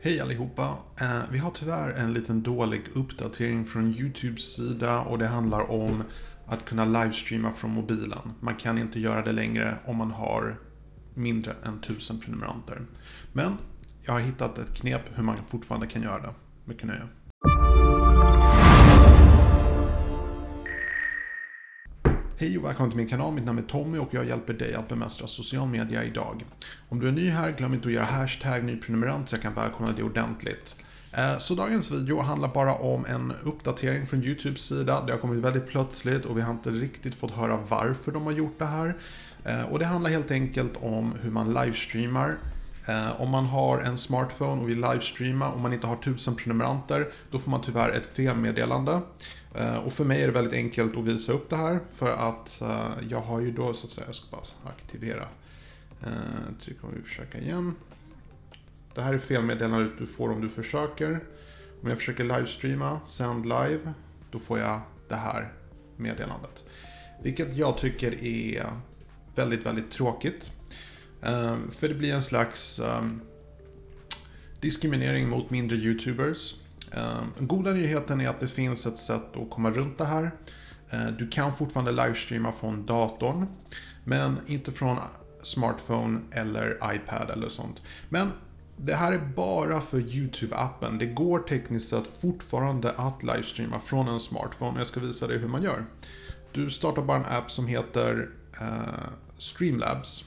Hej allihopa! Eh, vi har tyvärr en liten dålig uppdatering från YouTubes sida och det handlar om att kunna livestreama från mobilen. Man kan inte göra det längre om man har mindre än 1000 prenumeranter. Men jag har hittat ett knep hur man fortfarande kan göra det. Mycket nöje. Hej och välkommen till min kanal, mitt namn är Tommy och jag hjälper dig att bemästra social media idag. Om du är ny här, glöm inte att göra hashtag nyprenumerant så jag kan välkomna dig ordentligt. Eh, så dagens video handlar bara om en uppdatering från YouTubes sida. Det har kommit väldigt plötsligt och vi har inte riktigt fått höra varför de har gjort det här. Eh, och det handlar helt enkelt om hur man livestreamar. Eh, om man har en smartphone och vill livestreama och man inte har tusen prenumeranter, då får man tyvärr ett felmeddelande. Eh, och för mig är det väldigt enkelt att visa upp det här för att eh, jag har ju då så att säga, jag ska bara aktivera. Eh, Trycker om vi försöka igen. Det här är felmeddelandet du får om du försöker. Om jag försöker livestreama, sänd live, då får jag det här meddelandet. Vilket jag tycker är väldigt, väldigt tråkigt. Ehm, för det blir en slags ehm, diskriminering mot mindre YouTubers. Ehm, goda nyheten är att det finns ett sätt att komma runt det här. Du kan fortfarande livestreama från datorn. Men inte från smartphone eller iPad eller sånt. Men det här är bara för YouTube-appen. Det går tekniskt sett fortfarande att livestreama från en smartphone. Jag ska visa dig hur man gör. Du startar bara en app som heter uh, Streamlabs.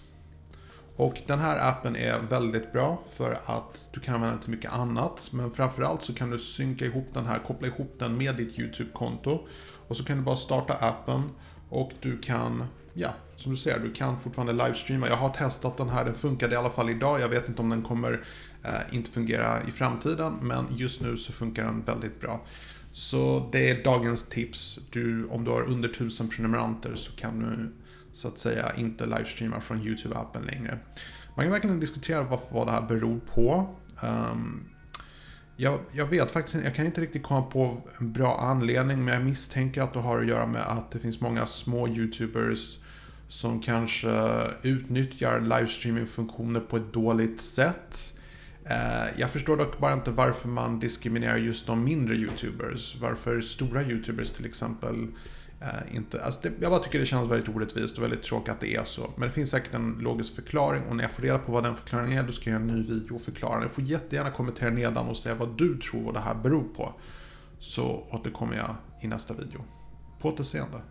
Och den här appen är väldigt bra för att du kan använda den till mycket annat. Men framförallt så kan du synka ihop den här, koppla ihop den med ditt YouTube-konto. Och så kan du bara starta appen och du kan, ja, som du ser, du kan fortfarande livestreama. Jag har testat den här, den funkade i alla fall idag. Jag vet inte om den kommer eh, inte fungera i framtiden, men just nu så funkar den väldigt bra. Så det är dagens tips. Du, om du har under 1000 prenumeranter så kan du så att säga inte livestreamar från YouTube-appen längre. Man kan verkligen diskutera vad, vad det här beror på. Um, jag, jag, vet faktiskt jag kan inte riktigt komma på en bra anledning, men jag misstänker att det har att göra med att det finns många små YouTubers som kanske utnyttjar livestreaming-funktioner på ett dåligt sätt. Eh, jag förstår dock bara inte varför man diskriminerar just de mindre YouTubers. Varför stora YouTubers till exempel Eh, inte, alltså det, jag bara tycker det känns väldigt orättvist och väldigt tråkigt att det är så. Men det finns säkert en logisk förklaring och när jag får reda på vad den förklaringen är då ska jag göra en ny video och förklara. Du får jättegärna kommentera nedan och säga vad du tror vad det här beror på. Så återkommer jag i nästa video. På återseende.